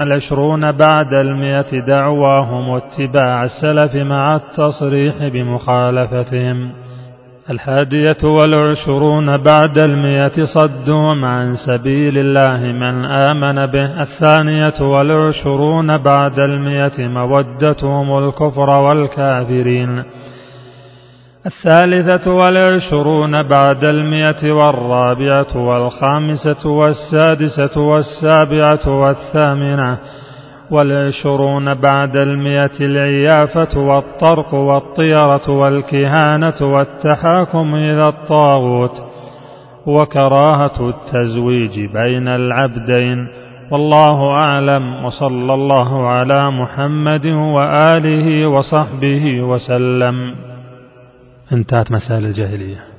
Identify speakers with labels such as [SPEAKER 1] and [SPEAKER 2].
[SPEAKER 1] العشرون بعد المئة دعواهم اتباع السلف مع التصريح بمخالفتهم. الحادية والعشرون بعد المئة صدهم عن سبيل الله من آمن به. الثانية والعشرون بعد المئة مودتهم الكفر والكافرين. الثالثة والعشرون بعد المئة والرابعة والخامسة والسادسة والسابعة والثامنة والعشرون بعد المئة العيافة والطرق والطيرة والكهانة والتحاكم إلى الطاغوت وكراهة التزويج بين العبدين والله أعلم وصلى الله على محمد وآله وصحبه وسلم انتهت مسائل الجاهلية.